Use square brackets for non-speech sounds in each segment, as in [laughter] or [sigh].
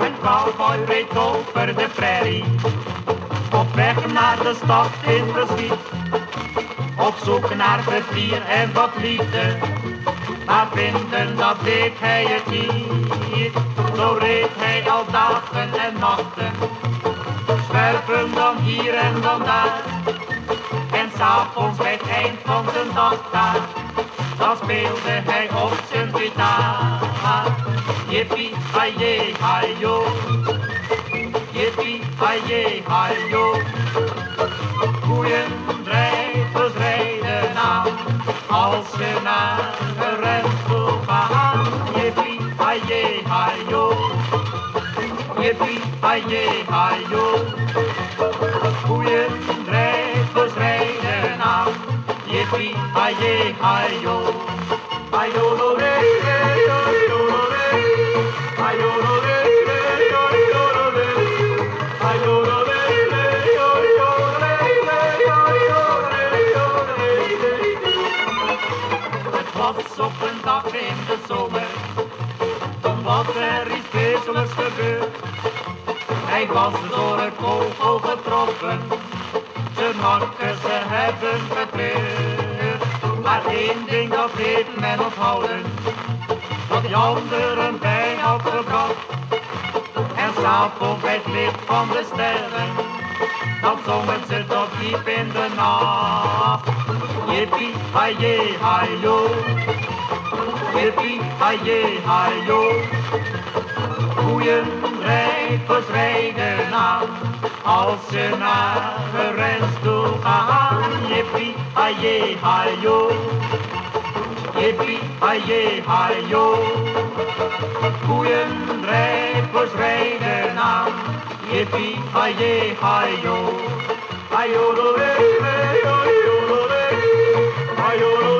Een cowboy reed over de prairie, op weg naar de stad in verschiet. Op zoek naar vertier en wat liefde, maar vinden dat deed hij het niet. Zo reed hij al dagen en nachten, zwerven dan hier en dan daar. En s'avonds bij het eind van de dag daar, dan speelde hij op zijn gitaar. Jippie, haie, hajo. Jippie, haie, hajo. Koeien, drijvers rijden aan, als ze naar een rentel gaan. Jippie, haie, hajo. Jippie, haie, hajo. Koeien, Het was op een dag in de zomer, toen was er iets wezenlijks gebeurd. Hij was door een kogel getroffen, De hakken ze hebben getreurd. Maar één ding dat heeft men onthouden, dat die anderen bijna verbrand. En s'avonds bij het licht van de sterren, dan zongen ze tot diep in de nacht. Yippie, haye, hayo. Yippie, haye, hayo. Koeien rijpers rijden aan, als je naar de toe gaan, jippie, aje, hajo. Jippie, aje, hajo. Koeiendrijvers rijden aan, jippie, aje, hajo. Hajo, lo, le, le, hajo, lo,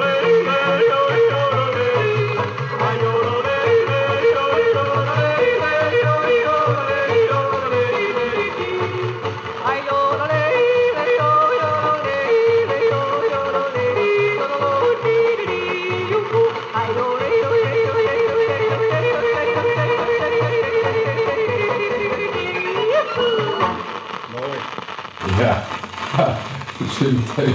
meteen,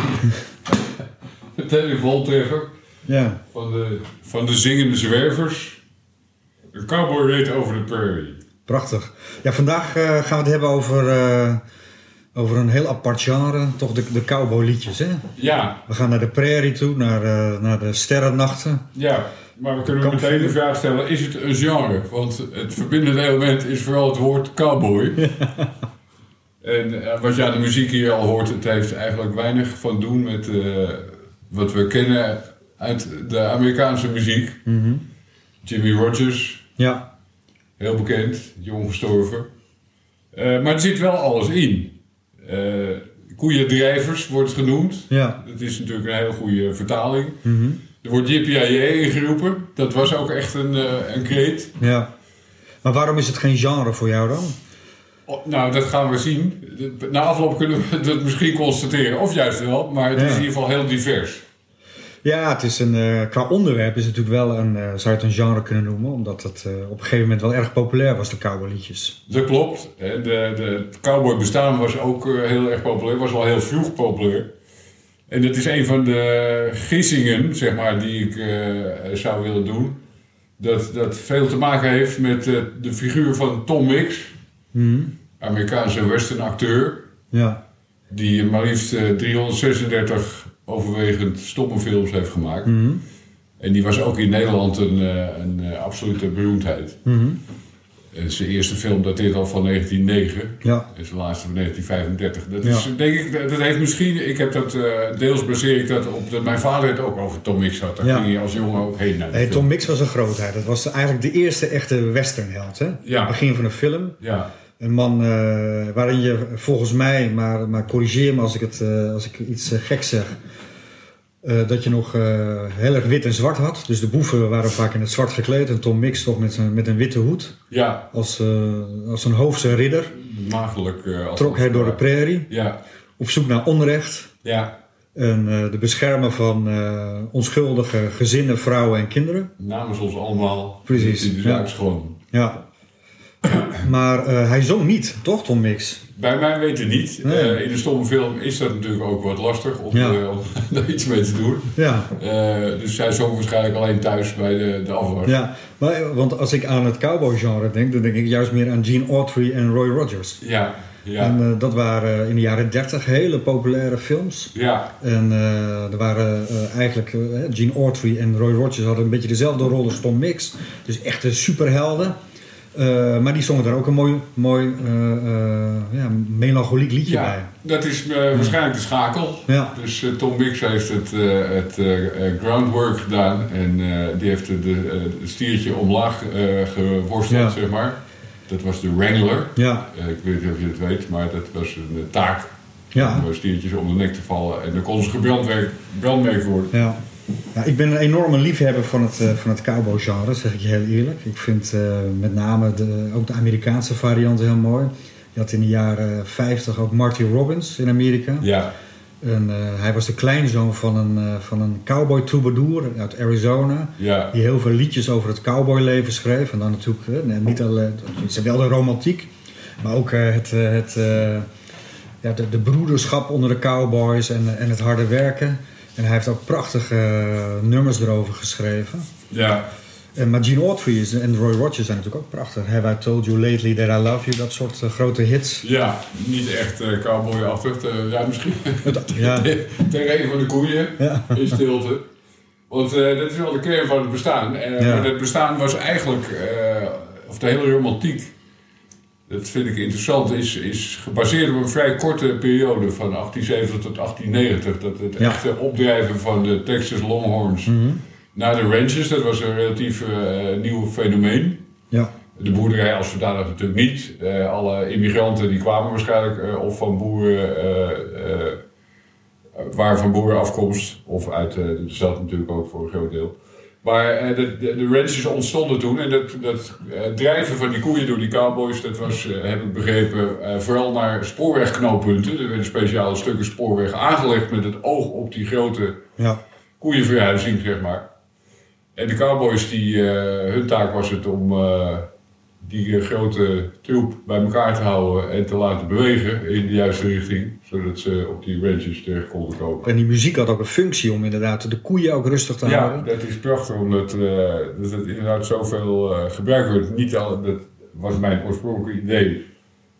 meteen een voltreffer Ja. van de, van de zingende zwervers. Een cowboy reed over de prairie. Prachtig. Ja, vandaag eh, gaan we het hebben over, eh, over een heel apart genre. Toch de, de cowboyliedjes, hè? Ja, We gaan naar de prairie toe, naar, eh, naar de sterrennachten. ja, maar we kunnen meteen de vraag stellen, is het een genre? Want het verbindende element is vooral het woord cowboy. [laughs] En eh, wat je aan de muziek hier al hoort, het heeft eigenlijk weinig van doen met eh, wat we kennen uit de Amerikaanse muziek. Jimmy Rogers, Ja, heel bekend, jong gestorven. Eh, maar er zit wel alles in. Eh koeiendrijvers wordt het genoemd. ja. Dat is natuurlijk een hele goede vertaling. Er wordt JPIJ ingeroepen. Dat was ook echt een, eh, een kreet. ja. Maar waarom is het geen genre voor jou dan? Oh, nou, dat gaan we zien. Na afloop kunnen we [laughs] dat misschien constateren. Of juist wel, maar het Ja. is in ieder geval heel divers. Ja, het is een, eh, qua onderwerp is het natuurlijk wel een, eh, zou je het een genre kunnen noemen. Omdat het eh, op een gegeven moment wel erg populair was, de cowboyliedjes. Dat klopt. De, de, cowboy bestaan was ook heel erg populair. Was al heel vroeg populair. En dat is een van de gissingen, zeg maar, die ik zou willen doen. Dat, dat veel te maken heeft met de figuur van Tom Mix. Amerikaanse western acteur. Ja, Die maar liefst eh, 336 overwegend stomme films heeft gemaakt. En die was ook in Nederland een, eh, een eh, absolute beroemdheid. En zijn eerste film dateert al van 1909. ja. En zijn laatste van 1935. Dat Ja. is, denk ik, dat dat heeft misschien, ik heb dat, eh, deels baseer ik dat op dat mijn vader het ook over Tom Mix had. Daar Ja. ging hij als jongen ook heen naar Hey. Tom Mix was een grootheid. Dat was eigenlijk de eerste echte westernheld. Hè? Ja. Begin van een film. Ja, Een man eh, waarin je volgens mij, maar, maar corrigeer me als ik, het, eh, als ik iets eh, gek zeg, dat je nog heel erg wit en zwart had. Dus de boeven waren vaak in het zwart gekleed en Tom Mix toch met, zijn- met een witte hoed. ja Als, als een hoofdse ridder maagdelijk. als- trok hij door de prairie Ja, op zoek naar onrecht. ja, En de beschermer van onschuldige gezinnen, vrouwen en kinderen. Namens ons allemaal. Precies, Die de ja. schoon. Ja. [clears throat] maar eh, hij zong niet, toch Tom Mix? Bij mij weten niet. Nee. Eh, in de stomme film is dat natuurlijk ook wat lastig om, Ja. eh, om [laughs] daar iets mee te doen. Ja. Dus hij zong waarschijnlijk alleen thuis bij de, de afwas. ja. Maar, want als ik aan het cowboy genre denk, dan denk ik juist meer aan Gene Autry en Roy Rogers. ja. ja. En dat waren in de jaren 30 hele populaire films. ja. En er waren eigenlijk, Gene Autry en Roy Rogers hadden een beetje dezelfde rol als Tom Mix. Dus echte superhelden. Eh, maar die zongen daar ook een mooi, mooi eh, eh, ja, melancholiek liedje bij. Ja, dat is waarschijnlijk de schakel. Ja. Dus Tom Mix heeft het, het groundwork gedaan en die heeft het stiertje omlaag geworsteld, zeg maar. Dat was de Wrangler. Ja, ik weet niet of je het weet, maar dat was een taak ja, om stiertjes om de nek te vallen. En dan kon ze gebrandmerkt brandmerkt worden. ja. Ja. Ik ben een enorme liefhebber van het, eh, van het cowboy genre, zeg ik je heel eerlijk. Ik vind eh, met name de, ook de Amerikaanse variant heel mooi. Je had in de jaren 50 ook Marty Robbins in Amerika. Ja, En, eh, hij was de kleinzoon van een, van een cowboy troubadour uit Arizona. ja, Die heel veel liedjes over het cowboyleven schreef. En dan natuurlijk niet alleen, het is wel de romantiek, maar ook het, het, ja, de, de broederschap onder de cowboys en, en het harde werken. En hij heeft ook prachtige eh, nummers erover geschreven. ja. En, maar Gene Autry is, en Roy Rogers zijn natuurlijk ook prachtig. Have I Told You Lately That I Love You, dat soort eh, grote hits. Ja, niet echt eh cowboyachtig. Eh, ja, misschien Ja, [laughs] tegen een van de koeien ja, in stilte. Want dat is wel de kern van het bestaan. Maar dat bestaan was eigenlijk, of de hele romantiek, dat vind ik interessant, is, is gebaseerd op een vrij korte periode van 1870 tot 1890. Dat het Ja. echte opdrijven van de Texas Longhorns Mhm. naar de ranches, dat was een relatief eh, nieuw fenomeen. ja, De boerderij als zodanig natuurlijk niet. Eh, alle immigranten die kwamen waarschijnlijk eh, of van boeren, waren van boerenafkomst, of uit de stad natuurlijk ook voor een groot deel. Maar eh, de, de, de ranches ontstonden toen en dat, dat eh, drijven van die koeien door die cowboys, dat was, eh, heb ik begrepen, vooral naar spoorwegknooppunten. Er werden speciale stukken spoorweg aangelegd met het oog op die grote ja, koeienverhuizing, zeg maar. En de cowboys, die, hun taak was het om die eh, grote troep bij elkaar te houden en te laten bewegen in de juiste richting, zodat ze op die ranches terecht konden komen. En die muziek had ook een functie om inderdaad de koeien ook rustig te Ja, houden. dat is prachtig, omdat eh, dat het inderdaad zoveel eh, gebruikt wordt. Niet al, dat was mijn oorspronkelijke idee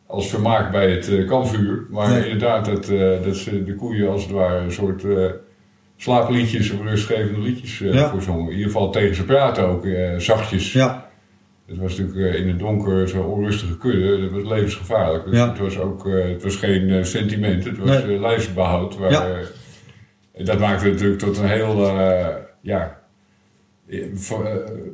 als vermaak bij het kampvuur. Maar Nee. inderdaad, dat, dat ze de koeien als het ware een soort slaapliedjes of rustgevende liedjes Ja. voor zongen. In ieder geval tegen ze praten ook, zachtjes. Ja, Het was natuurlijk eh, in het donker zo'n onrustige kudde, dat was levensgevaarlijk. Dus Ja. het was ook eh, het was geen eh, sentiment, het was Nee. eh, lijfsbehoud. Waar, Ja. eh, en dat maakte het natuurlijk tot een heel, ja,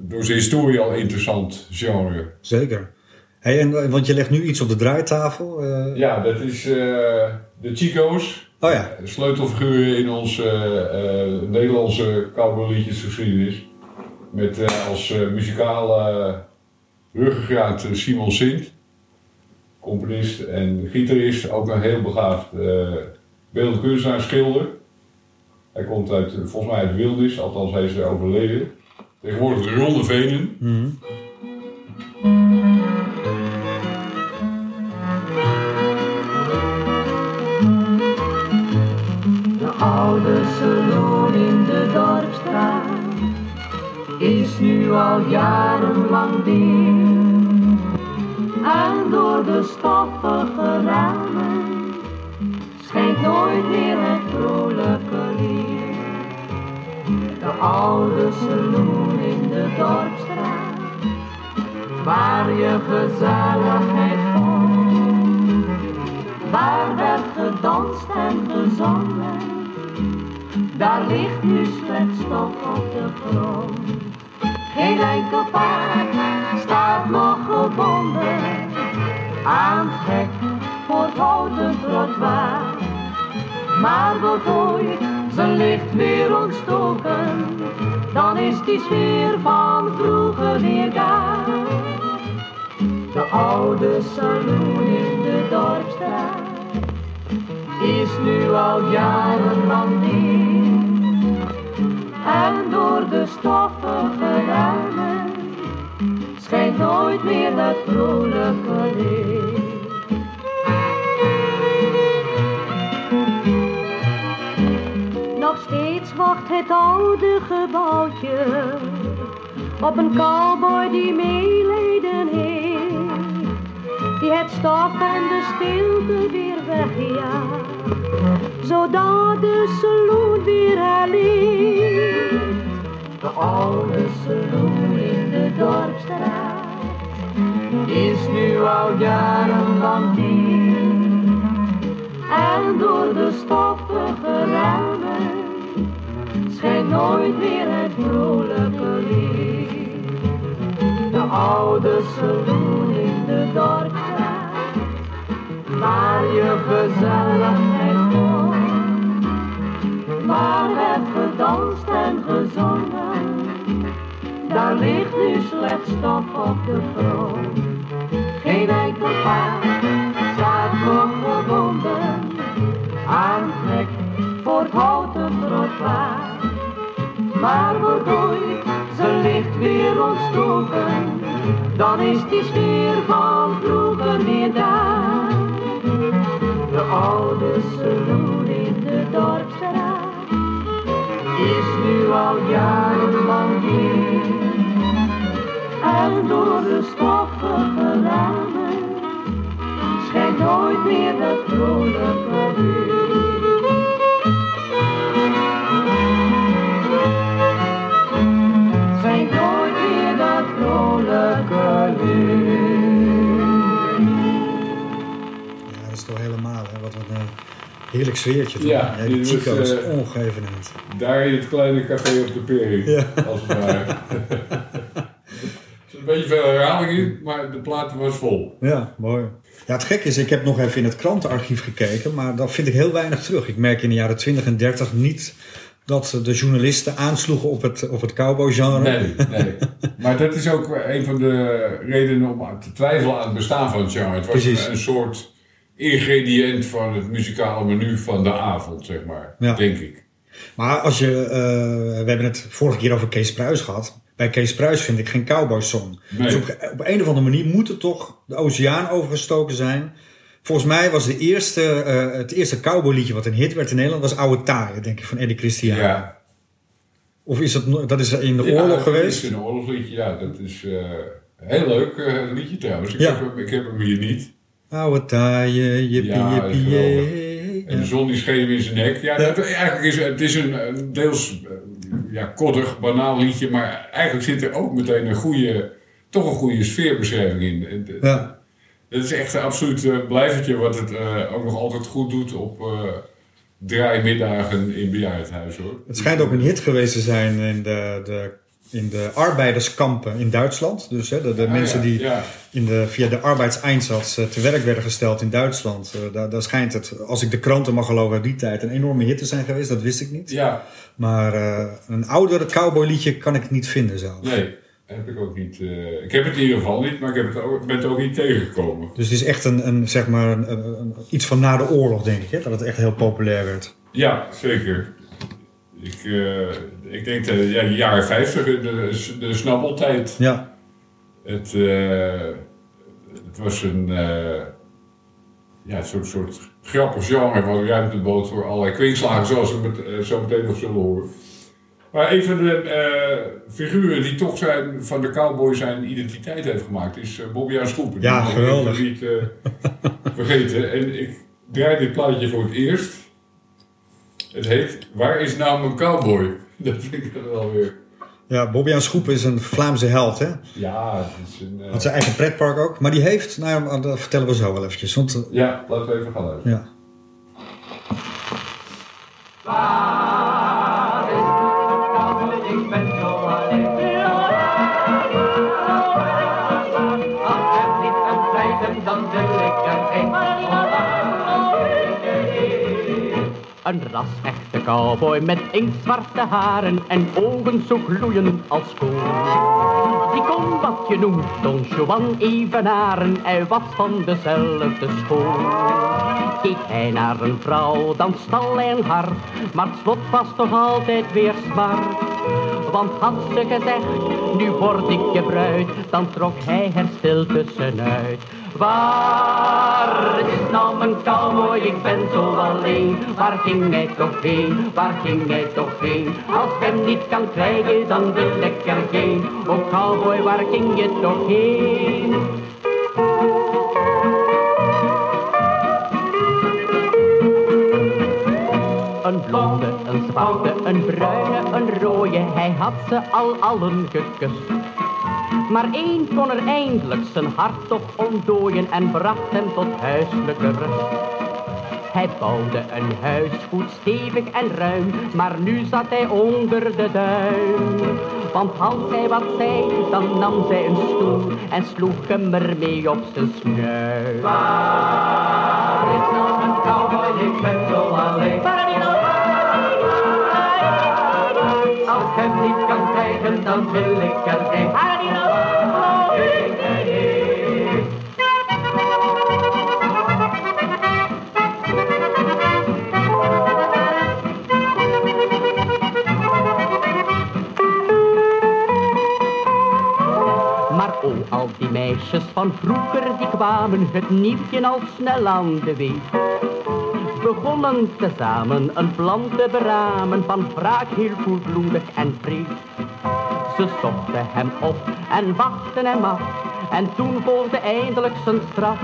door zijn historie al interessant genre. zeker. Hey, en, want je legt nu iets op de draaitafel. Ja, dat is de Chico's. Oh ja, Sleutelfiguren in onze Nederlandse cowboyliedjesgeschiedenis. Met als muzikale ruggengraat eh, Simon Sint. Componist en gitarist. Ook een heel begaafd uh, beeldend kunstenaar, schilder. Hij komt uit, eh, volgens mij uit Wildis, althans hij is er overleden. Tegenwoordig de Ronde Venen. Mhm. De oude saloon in de dorpstraat is nu al jarenlang dicht. En door de stoffige ramen schijnt nooit meer het vrolijke licht. De oude saloon in de dorpstraat, waar je gezelligheid vond. Waar werd gedanst en gezongen, daar ligt nu slechts stof op de grond. Geen enkel paard staat nog gebonden aan het hek voor het houten trottoir. Maar wordt ooit zijn licht weer ontstoken, dan is die sfeer van vroeger weer daar. De oude saloon in de dorpstraat is nu al jarenlang neer. En door de stoffige ruimen schijnt nooit meer het vrolijke licht. Nog steeds wacht het oude gebouwtje op een cowboy die meeleden heeft. Die het stof en de stilte weer wegjaagt, zodat de saloon weer herleeft. De oude saloon in de dorpstraat is nu al jarenlang dicht. En door de stoffige ramen schijnt nooit meer het vrolijke licht. De oude saloon in de dorpstraat, waar je gezelligheid vond. Waar werd gedanst en gezongen, daar ligt nu slechts stof op de grond. Geen enkel paard staat nog gebonden aan trek voor het houten trottoir. Maar ooit zijn licht weer ontstoken, dan is die sfeer van vroeger weer daar. De oude saloon in de dorpstraat is nu al jarenlang dicht. En door de stoffige ramen schijnt nooit meer het vrolijke licht. Heerlijk sfeertje. toch? Ja, die Chico is eh, ongeëvenaard. Daar in het kleine café op de Pering, Ja. als het ware. een beetje veel herhaling in, maar de plaat was vol. Ja, mooi. Ja, het gekke is, ik heb nog even in het krantenarchief gekeken, maar daar vind ik heel weinig terug. Ik merk in de jaren 20 en 30 niet dat de journalisten aansloegen op het, op het cowboy-genre. Nee, nee. Maar dat is ook een van de redenen om te twijfelen aan het bestaan van het genre. Het was Precies. een soort ingrediënt van het muzikale menu van de avond, zeg maar. Ja. Denk ik. Maar als je, eh, we hebben het vorige keer over Kees Pruis gehad. Bij Kees Pruis vind ik geen cowboy song. Nee. Dus op, op een of andere manier moet er toch de oceaan overgestoken zijn. Volgens mij was de eerste, eh, het eerste cowboyliedje wat een hit werd in Nederland, was Oude Taaien, denk ik, van Eddie Christian. Ja. Of is dat, dat is in de Ja, oorlog dat geweest? is een oorlogsliedje, ja. Dat is eh, heel leuk liedje trouwens. Ik, Ja. heb hem, ik heb hem hier niet. Oude Taaien, jippie, Ja, jippie, jee. En de zon die scheen in zijn nek. Ja. Dat, eigenlijk is het is een, deels eh, ja, koddig, banaal liedje. Maar eigenlijk zit er ook meteen een goede, toch een goede sfeerbeschrijving in. Eh, Ja. Het is echt een absoluut eh, blijvertje wat het ook nog altijd goed doet op eh draaimiddagen in bejaardenhuis hoor. Het schijnt ook een hit geweest te zijn in de, de, in de arbeiderskampen in Duitsland. Dus hè, de, de Ah, mensen ja, die Ja, in de, via de arbeidseinsatz te werk werden gesteld in Duitsland. eh, daar, daar schijnt het, als ik de kranten mag geloven die tijd, een enorme hit te zijn geweest. Dat wist ik niet. ja, Maar eh, een oudere cowboyliedje kan ik niet vinden zelf. nee. Heb ik ook niet. eh, ik heb het in ieder geval niet, maar ik heb het ook, ben het ook niet tegengekomen. Dus het is echt een, een, zeg maar een, een- een- iets van na de oorlog, denk ik. Hè? Dat het echt heel populair werd. Ja, zeker. Ik, eh, ik denk de, ja, de jaren 50, de, de snabbeltijd. Ja, Het, eh, het was een eh, ja, soort, soort grappig genre wat ruimte bood voor allerlei kwinkslagen, zoals we het eh, zo meteen nog zullen horen. Maar een van de figuren die toch zijn, van de cowboy zijn identiteit heeft gemaakt, is uh, Bobby aan Schoepen. Ja, geweldig. ik niet vergeten. En ik draai dit plaatje voor het eerst. Het heet Waar is nou mijn cowboy? [laughs] Dat vind ik dan wel weer. ja Bobby aan Schoepen is een Vlaamse held. Hè? Ja, het is een. eh, Had zijn eigen pretpark ook. Maar die heeft, nou ja, dat vertellen we zo wel eventjes. Want, eh, Ja, laten we even gaan luisteren. ja. Een ras-echte cowboy met inktzwarte haren en ogen zo gloeiend als kool. Die kon wat je noemt Don Juan evenaren. Hij was van dezelfde school. Keek hij naar een vrouw, dan stal hij een hart. Maar het slot was toch altijd weer smart. Want had ze gezegd, nu word ik je bruid, dan trok hij er stil tussenuit. Waar is nou mijn cowboy, ik ben zo alleen. Waar ging hij toch heen, waar ging hij toch heen? Als ik hem niet kan krijgen, dan wil ik er geen. Oh cowboy, waar ging je toch heen? Een blonde, een zwarte, een bruine, een rode, hij had ze al allen gekust. Maar één kon er eindelijk zijn hart toch ontdooien en bracht hem tot huiselijke rust. Hij bouwde een huis goed stevig en ruim, maar nu zat hij onder de duin. Want als hij wat zei, dan nam zij een stoel en sloeg hem ermee op zijn snuit. Dan wil ik er geen. Al die meisjes van vroeger, die kwamen het nieuwtje al snel aan de weet. Begonnen tezamen een plan te beramen van wraak heel koelbloedig en vreed. Ze zochten hem op en wachten hem af, en toen volgde eindelijk zijn straf.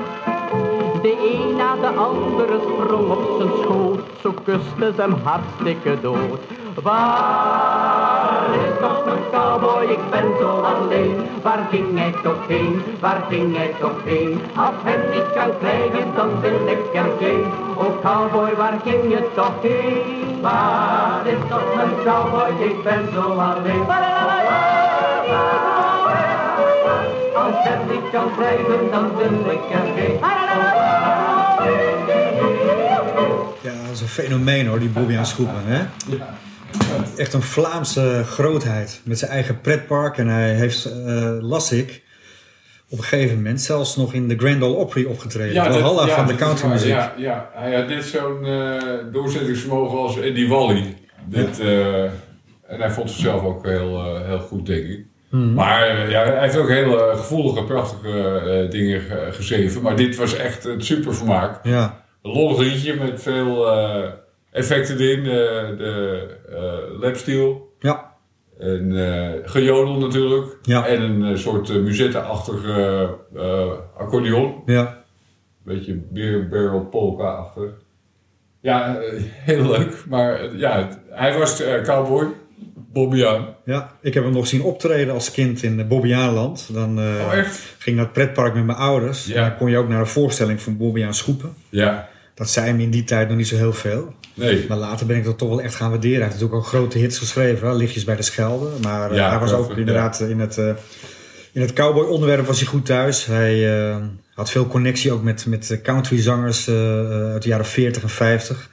De een na de andere sprong op zijn schoot, zo kuste ze hem hartstikke dood. Waar is toch mijn cowboy, ik ben zo alleen. Waar ging hij toch heen, waar ging hij toch heen? Als hem niet kan krijgen, dan wil ik er geen. Oh cowboy, waar ging je toch heen? Waar is toch mijn cowboy, ik ben zo alleen. Als hem niet kan krijgen, dan wil ik er geen. Ja, dat is een fenomeen hoor, die Bobby Schoepen. Hè? Echt een Vlaamse grootheid met zijn eigen pretpark. En hij heeft, eh, las ik, op een gegeven moment zelfs nog in de Grand Ole Opry opgetreden. Ja, Valhalla van de countrymuziek. Ja, ja, hij had net zo'n eh, doorzettingsvermogen als Eddie Wally. Dit, eh, en hij vond zichzelf ook heel, heel goed, denk ik. Hmm. Maar ja, hij heeft ook hele gevoelige, prachtige dingen ge- geschreven. Maar dit was echt een supervermaak. Ja, Een lollig liedje met veel effecten erin. De, de eh, lapsteel. ja, En eh gejodel natuurlijk. Ja. En een eh, soort uh, musette-achtige eh, accordeon. ja. Beetje beer barrel polka-achtig. Ja, eh, heel leuk. Maar eh, ja, hij was eh, cowboy. Bobbiaan. Ja, ik heb hem nog zien optreden als kind in Bobbejaanland. Dan eh, Oh, echt? ging ik naar het pretpark met mijn ouders. Ja. En dan kon je ook naar een voorstelling van Bobbejaан Schoepen. Ja. Dat zei me in die tijd nog niet zo heel veel. Nee. Maar later ben ik dat toch wel echt gaan waarderen. Hij heeft natuurlijk ook grote hits geschreven. hè, Lichtjes bij de Schelde. Maar eh, Ja, hij was ook inderdaad in het, eh, in het cowboy onderwerp was hij goed thuis. Hij eh, had veel connectie ook met, met countryzangers uit de jaren 40 en 50.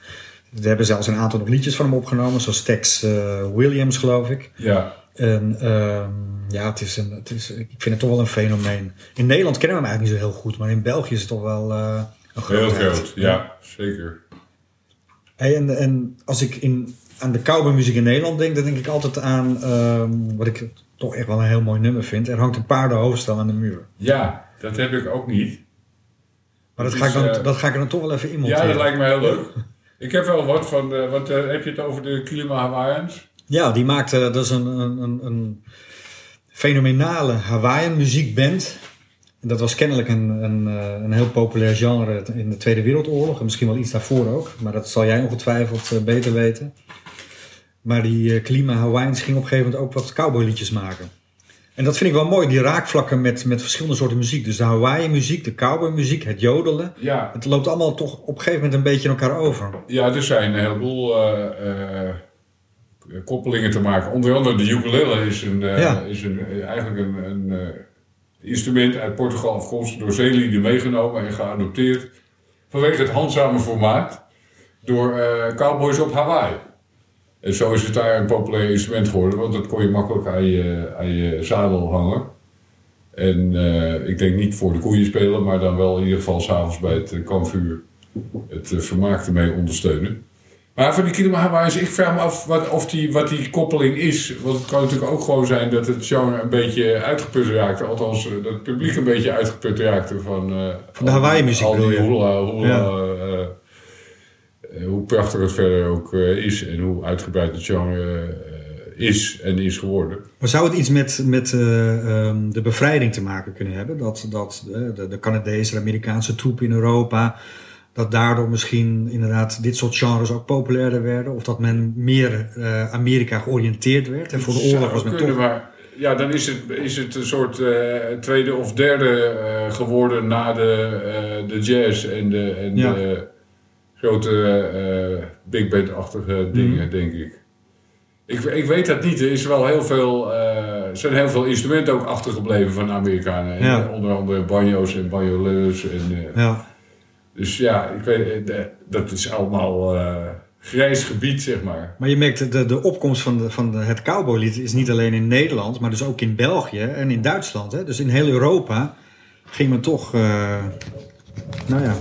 Er hebben zelfs een aantal nog liedjes van hem opgenomen. Zoals Tex Williams geloof ik. Ja. En ehm, ja, het is een, het is, ik vind het toch wel een fenomeen. In Nederland kennen we hem eigenlijk niet zo heel goed. Maar in België is het toch wel Heel groot. Ja, zeker. Hey, en, en als ik in, aan de cowboymuziek in Nederland denk, dan denk ik altijd aan ehm, wat ik toch echt wel een heel mooi nummer vind. Er hangt een paardenhoofdstel aan de muur. Ja, dat heb ik ook niet. Maar dat, Dus, ga, ik dan, eh, dat ga ik er dan toch wel even in Ja, dat lijkt me heel leuk. Ik heb wel wat van, eh, want eh, heb je het over de Kilima Hawaiians? Ja, die maakte, dat is een, een, een, een fenomenale Hawaiian muziekband. Dat was kennelijk een, een, eh, een heel populair genre in de Tweede Wereldoorlog. En misschien wel iets daarvoor ook. Maar dat zal jij ongetwijfeld eh, beter weten. Maar die eh Klima Hawaiians ging op een gegeven moment ook wat cowboyliedjes maken. En dat vind ik wel mooi, die raakvlakken met, met verschillende soorten muziek. Dus de Hawaiian muziek, de cowboy muziek, het jodelen. Ja, Het loopt allemaal toch op een gegeven moment een beetje in elkaar over. ja, er zijn een heleboel koppelingen te maken. Onder andere de ukulele is, een, Ja. is een, eigenlijk een, een instrument uit Portugal afkomstig door zeelieden meegenomen en geadopteerd. Vanwege het handzame formaat door eh, cowboys op Hawaii. En zo is het daar een populair instrument geworden, want dat kon je makkelijk aan je, aan je zadel hangen. En eh, ik denk niet voor de koeien spelen, maar dan wel in ieder geval s'avonds bij het uh, kampvuur het vermaak ermee ondersteunen. Maar van die Kilo Hawaii, ik vraag me af wat, of die, wat die koppeling is. Want het kan natuurlijk ook gewoon zijn dat het genre een beetje uitgeput raakte. Althans, uh, dat het publiek een beetje uitgeput raakte van... Uh, van de Hawaii-muziek Al die hula, Ja. uh, hoe prachtig het verder ook is en hoe uitgebreid het genre is en is geworden. Maar zou het iets met, met eh, ehm, de bevrijding te maken kunnen hebben? Dat, dat eh, de, de Canadese Amerikaanse troepen in Europa, dat daardoor misschien inderdaad dit soort genres ook populairder werden? Of dat men meer eh, Amerika georiënteerd werd? En voor de oorlog was men kunnen, toch... maar ja, dan is het, is het een soort eh, tweede of derde eh, geworden na de, de jazz en de, en Ja. de grote big band-achtige dingen, Mhm. denk ik. ik. Ik weet dat niet. Er is wel heel veel, zijn heel veel instrumenten ook achtergebleven van de Amerikanen. Ja. onder andere banjo's en banjoleurs. En, Ja. Dus ja, ik weet, eh, dat is allemaal eh, grijs gebied, zeg maar. Maar je merkt de, de opkomst van, de, van de, het cowboylied is niet alleen in Nederland, maar dus ook in België en in Duitsland. Hè? Dus in heel Europa ging men toch, eh, nou ja,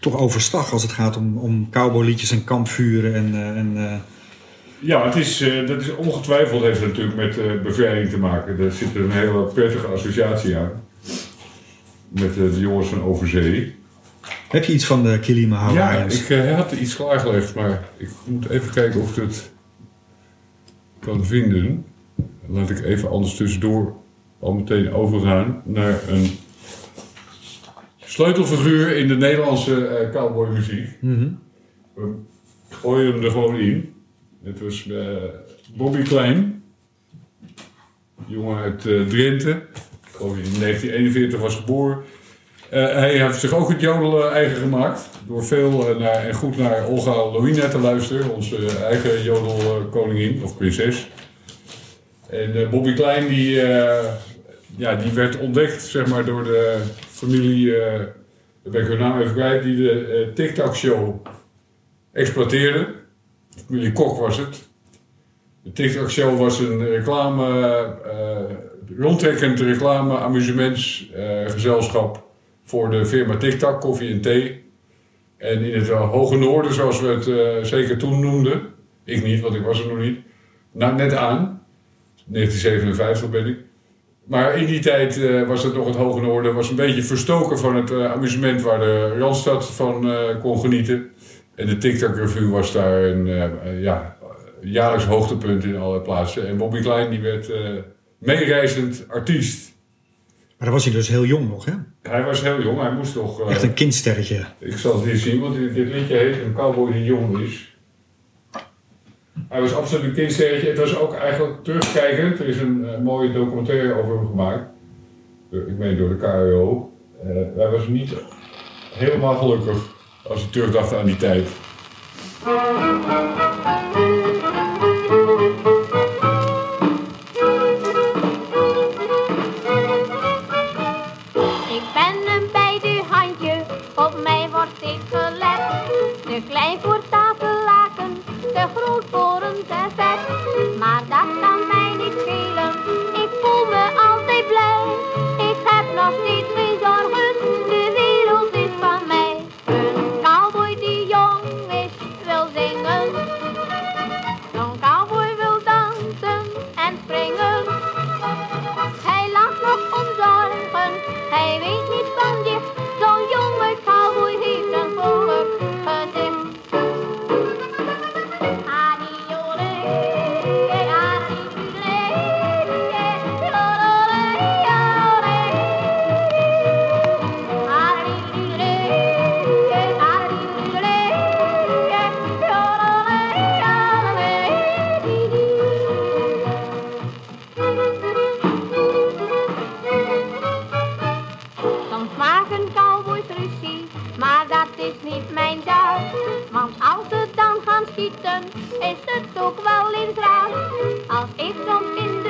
toch overstag als het gaat om, om cowboyliedjes en kampvuren en, en Ja, het is, dat is ongetwijfeld heeft het natuurlijk met bevrijding te maken. Daar zit een hele prettige associatie aan. Met de jongens van Overzee. Heb je iets van de Kilima Ja, Hawaiians? ik eh, had iets klaargelegd, maar ik moet even kijken of ik het kan vinden. Laat ik even anders tussendoor al meteen overgaan naar een sleutelfiguur in de Nederlandse eh cowboymuziek. Mhm. We gooien hem er gewoon in. Het was eh, Bobby Klein. Jongen uit eh, Drenthe. Ik in 1941 was geboren. Eh, hij heeft zich ook het jodelen eigen gemaakt. Door veel eh, en goed naar Olga Louina te luisteren. Onze eh, eigen jodelkoningin of prinses. En Bobby Klein die, ja, die werd ontdekt zeg maar, door de familie... daar ben ik hun naam even kwijt. Die de eh, TikTok show exploiteerde. Familie Kok was het. De TikTok Show was een reclame, eh rondtrekkend reclame amusementsgezelschap voor de firma TikTok, koffie en thee. En in het Hoge Noorden, zoals we het eh, zeker toen noemden, ik niet, want ik was er nog niet, nou, net aan, 1957 ben ik. Maar in die tijd eh, was het nog het Hoge Noorden, was een beetje verstoken van het eh, amusement waar de Randstad van kon genieten. En de TikTok Revue was daar een ja, jaarlijks hoogtepunt in alle plaatsen. En Bobby Klein die werd meereizend artiest. Maar dan was hij dus heel jong nog, hè? Hij was heel jong, hij moest toch... eh, Echt een kindsterretje. ik zal het hier zien, want dit, dit liedje heet Een cowboy die jong is. Hij was absoluut een kindsterretje. Het was ook eigenlijk terugkijkend. Er is een eh, mooie documentaire over hem gemaakt. Door- ik meen door de KRO. Eh, hij was niet helemaal gelukkig als hij terugdacht aan die tijd. Te klein voor tafellaken, te groot voor een servet. Maar dat kan mij niet schelen, ik voel me altijd blij. Ik heb nog steeds is niet mijn dag. Want als ze dan gaan schieten, is het ook wel eens raar. Als ik soms in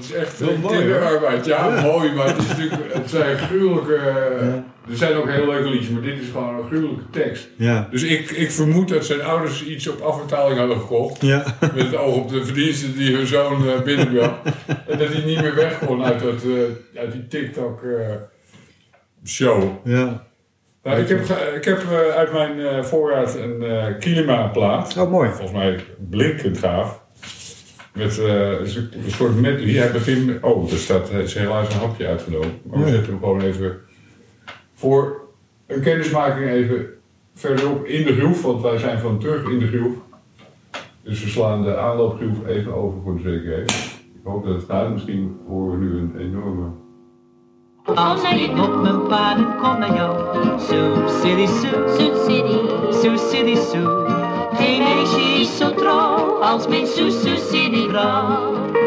Dit is echt mooi, kinderarbeid. Ja, mooi, maar het, is natuurlijk, het zijn gruwelijke... Er zijn ook heel leuke liedjes, maar dit is gewoon een gruwelijke tekst. Ja. Dus ik, ik vermoed dat zijn ouders iets op afbetaling hadden gekocht. Ja. Met het oog op de verdiensten die hun zoon eh, binnenbracht. [laughs] en dat hij niet meer weg kon uit, dat, eh, uit die TikTok-show. Ja. nou, ik heb, ik heb eh, uit mijn eh, voorraad een eh Kilima-plaat. Oh, mooi. Volgens mij blinkend gaaf. Met eh, een soort- medley. Hij begint... Oh, er staat is helaas een hapje uitgenomen. Maar we zetten hem gewoon even... Voor een kennismaking even verderop in de groef. Want wij zijn van terug in de groef. Dus we slaan de aanloopgroef even over voor de zekerheid. Ik hoop dat het gaat. Misschien horen we nu een enorme... Als ik op mijn paden kom naar jou, Sue City Sue, City. Sue City Sue. Geen meisje is zo trouw als mijn Sue Sue City vrouw.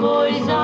Cowboy zacht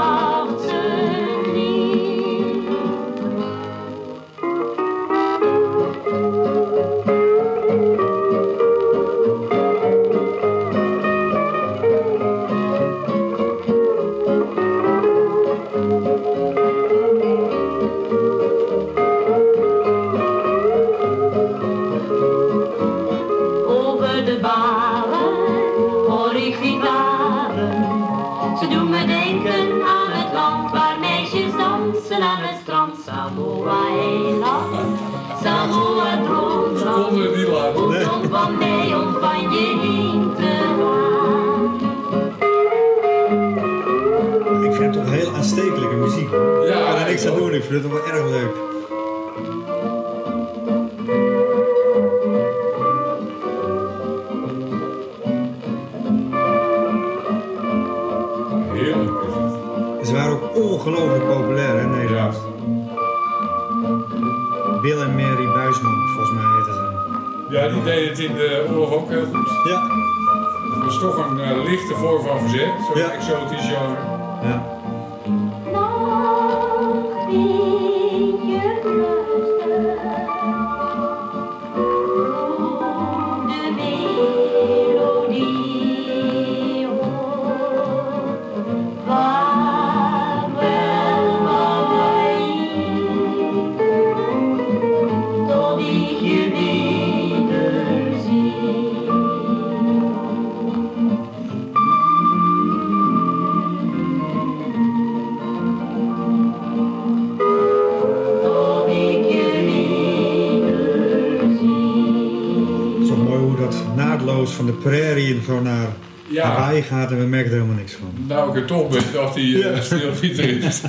van de prairie en zo naar Ja. Hawaii gaat en we merken er helemaal niks van. Nou, ik er toch ben, dacht hij, Ja. stilgitarist.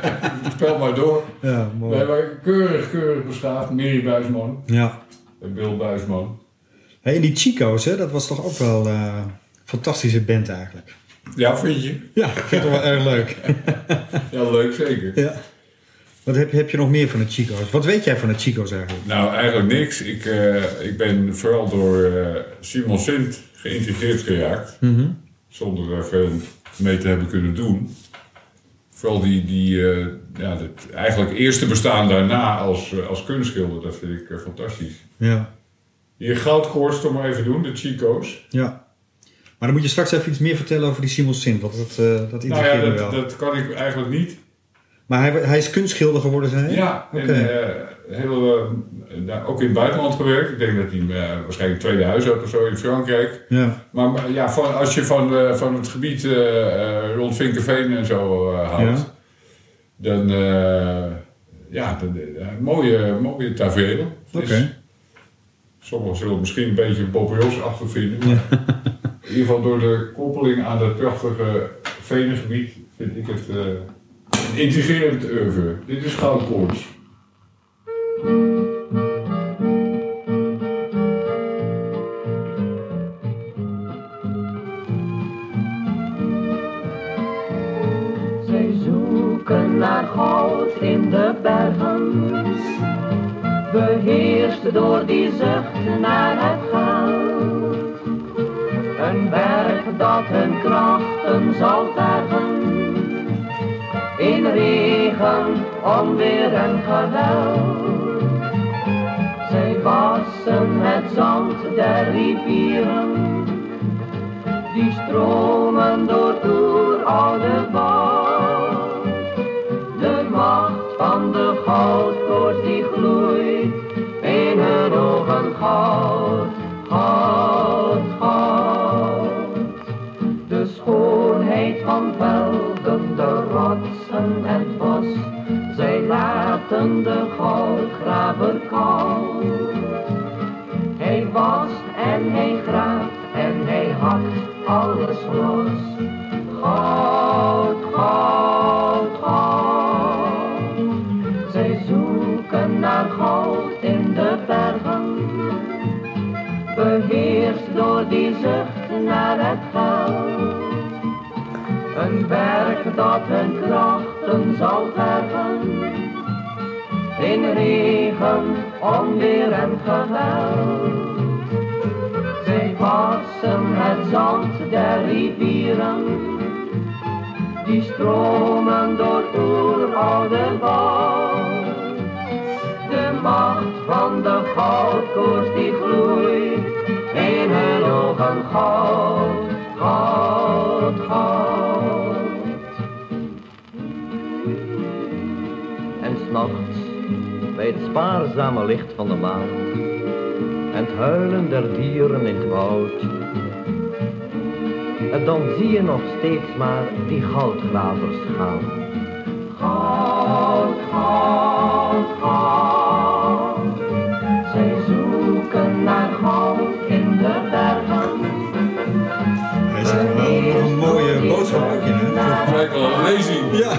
[laughs] Spel maar door. Ja, mooi. Nee, maar keurig, keurig beschaafd. Mary Buisman Ja. en Bill Buisman. Hey, en die Chico's, hè, dat was toch ook wel eh, een fantastische band eigenlijk. Ja, vind je? Ja, ik vind het wel erg leuk. Ja, leuk zeker. Ja. Wat heb, heb je nog meer van de Chico's? Wat weet jij van de Chico's eigenlijk? Nou, eigenlijk niks. Ik, eh, ik ben vooral door eh, Simon Sint geïntegreerd geraakt. Zonder er veel mee te hebben kunnen doen. Vooral die, die eh, ja, het eigenlijk eerste bestaan daarna als, eh, als kunstschilder, dat vind ik eh, fantastisch. Ja. Hier goudkoorts toch maar even doen, de Chico's. ja. Maar dan moet je straks even iets meer vertellen over die Simon Sint, want dat, eh dat Nou ja, dat, wel. dat kan ik eigenlijk niet. Maar hij, hij is kunstschilder geworden, zei hij? Ja, en eh, heel, eh, nou, ook in het buitenland gewerkt. Ik denk dat hij eh, waarschijnlijk tweede huis had of zo in Frankrijk. Ja. Maar maar ja, van, als je van, van het gebied rond Vinkerveen en zo houdt, Ja. dan uh, ja, mooie, mooie tafereelen. Oké. Dus Sommigen zullen het misschien een beetje Bobbejos achter vinden. Maar in ieder geval door de koppeling aan het prachtige venengebied vind ik het intrigerend oeuvre. Dit is goudkoorts. Zij zoeken naar goud in de bergen, beheerst door die zucht naar het goud. Een werk dat hun krachten zal regen, onweer en geweld. Zij wassen het zand der rivieren, die stromen door oeroude woud. De macht van de goudkoorts die gloeit in hun ogen goud, goud, goud. De schoonheid van velden, de rotsen en laten de goudgraver koud. Hij wast en hij graaft en hij hakt alles los. Goud, goud, goud. Zij zoeken naar goud in de bergen. Beheerst door die zucht naar het geld. Een werk dat hun krachten zal. In regen, onweer en geweld. Zij wassen het zand der rivieren, die stromen door oeroude woud. De macht van de goudkoers die gloeit, in hun ogen goud, goud, goud. En s'nachts, bij het spaarzame licht van de maan, en het huilen der dieren in het woud, en dan zie je nog steeds maar die goudgravers gaan. Goud, goud, goud. Zij zoeken naar goud in de bergen. Hij is er wel nog een mooie boodschap ook in, hè? [laughs] Het lijkt wel een lezing. Ja.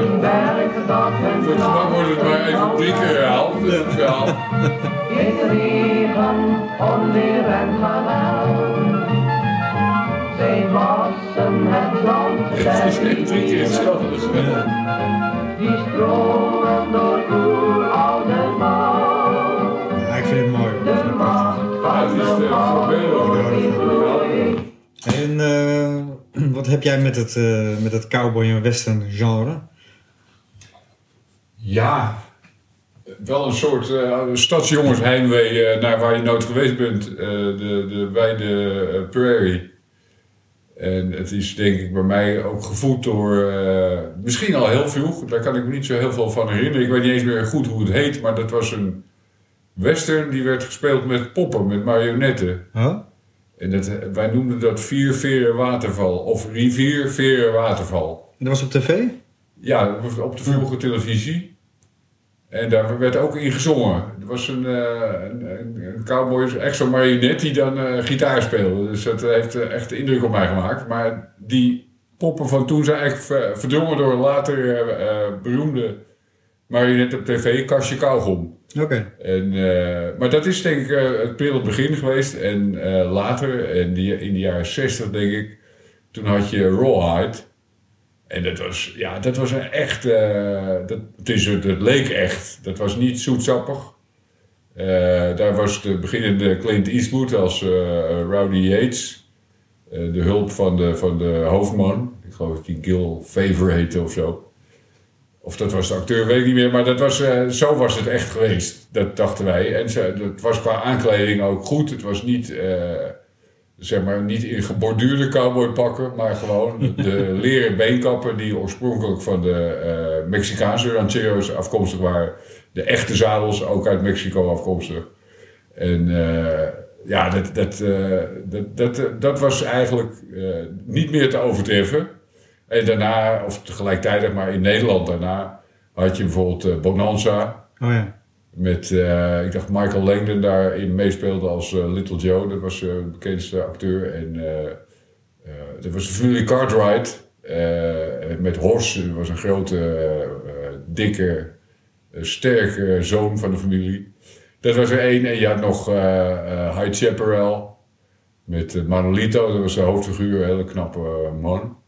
Een werk dat Wordt het maar even drie keer herhaald, het verhaal. in regen, onweer en geweld. Zij wassen het zand Het is echt drie keer hetzelfde. die stromen door woud. Ja, ik vind het mooi. Ik De macht Ja, het van is de eh, gloeit. prachtig. En eh, [clears throat] wat heb jij met het, eh, met het cowboy en western genre? Ja, wel een soort eh stadsjongensheimwee eh, naar waar je nooit geweest bent. eh, de, de wijde eh, prairie. En het is denk ik bij mij ook gevoed door, misschien al heel vroeg, daar kan ik me niet zo heel veel van herinneren. Ik weet niet eens meer goed hoe het heet, maar dat was een western die werd gespeeld met poppen, met marionetten. Huh? En dat, wij noemden dat vier veren waterval of rivier veren waterval. En dat was op tv? Ja, op de vroege televisie. En daar werd ook in gezongen. Er was een, eh, een, een, cowboy, echt zo'n marionet die dan eh, gitaar speelde. Dus dat heeft eh, echt indruk op mij gemaakt. Maar die poppen van toen zijn eigenlijk ver- verdrongen door een later beroemde marionet op tv, Kastje Kauwgom. Oké. En, maar dat is denk ik het prille begin geweest. En later, in, die, in de jaren 60 denk ik, Toen had je Rawhide. En dat was, ja, dat was een echt, eh, dat, het, is, het leek echt. Dat was niet zoetsappig. Eh, daar was de beginnende Clint Eastwood als eh, Rowdy Yates. De hulp van de, van de hoofdman. Ik geloof dat die Gil Favor heette of zo. Of dat was de acteur, weet ik niet meer. Maar dat was, zo was het echt geweest. Dat dachten wij. En ze, het was qua aankleding ook goed. Het was niet, zeg maar, niet in geborduurde cowboypakken. Maar gewoon de, de [laughs] leren beenkappen die oorspronkelijk van de eh, Mexicaanse rancheros afkomstig waren. De echte zadels ook uit Mexico afkomstig. En eh, ja, dat, dat, eh, dat, dat, dat was eigenlijk niet meer te overtreffen. En daarna, of tegelijkertijd, maar in Nederland daarna, had je bijvoorbeeld Bonanza. Oh ja. Met, eh, ik dacht Michael Langdon daarin meespeelde als eh, Little Joe. Dat was eh, de bekendste acteur. En eh eh, dat was familie Cartwright. eh, met Horst, dat was een grote, eh, eh, dikke, eh, sterke zoon van de familie. Dat was er één. En je had nog eh eh High Chaparral. Met eh, Manolito, dat was de hoofdfiguur. Een hele knappe eh, man.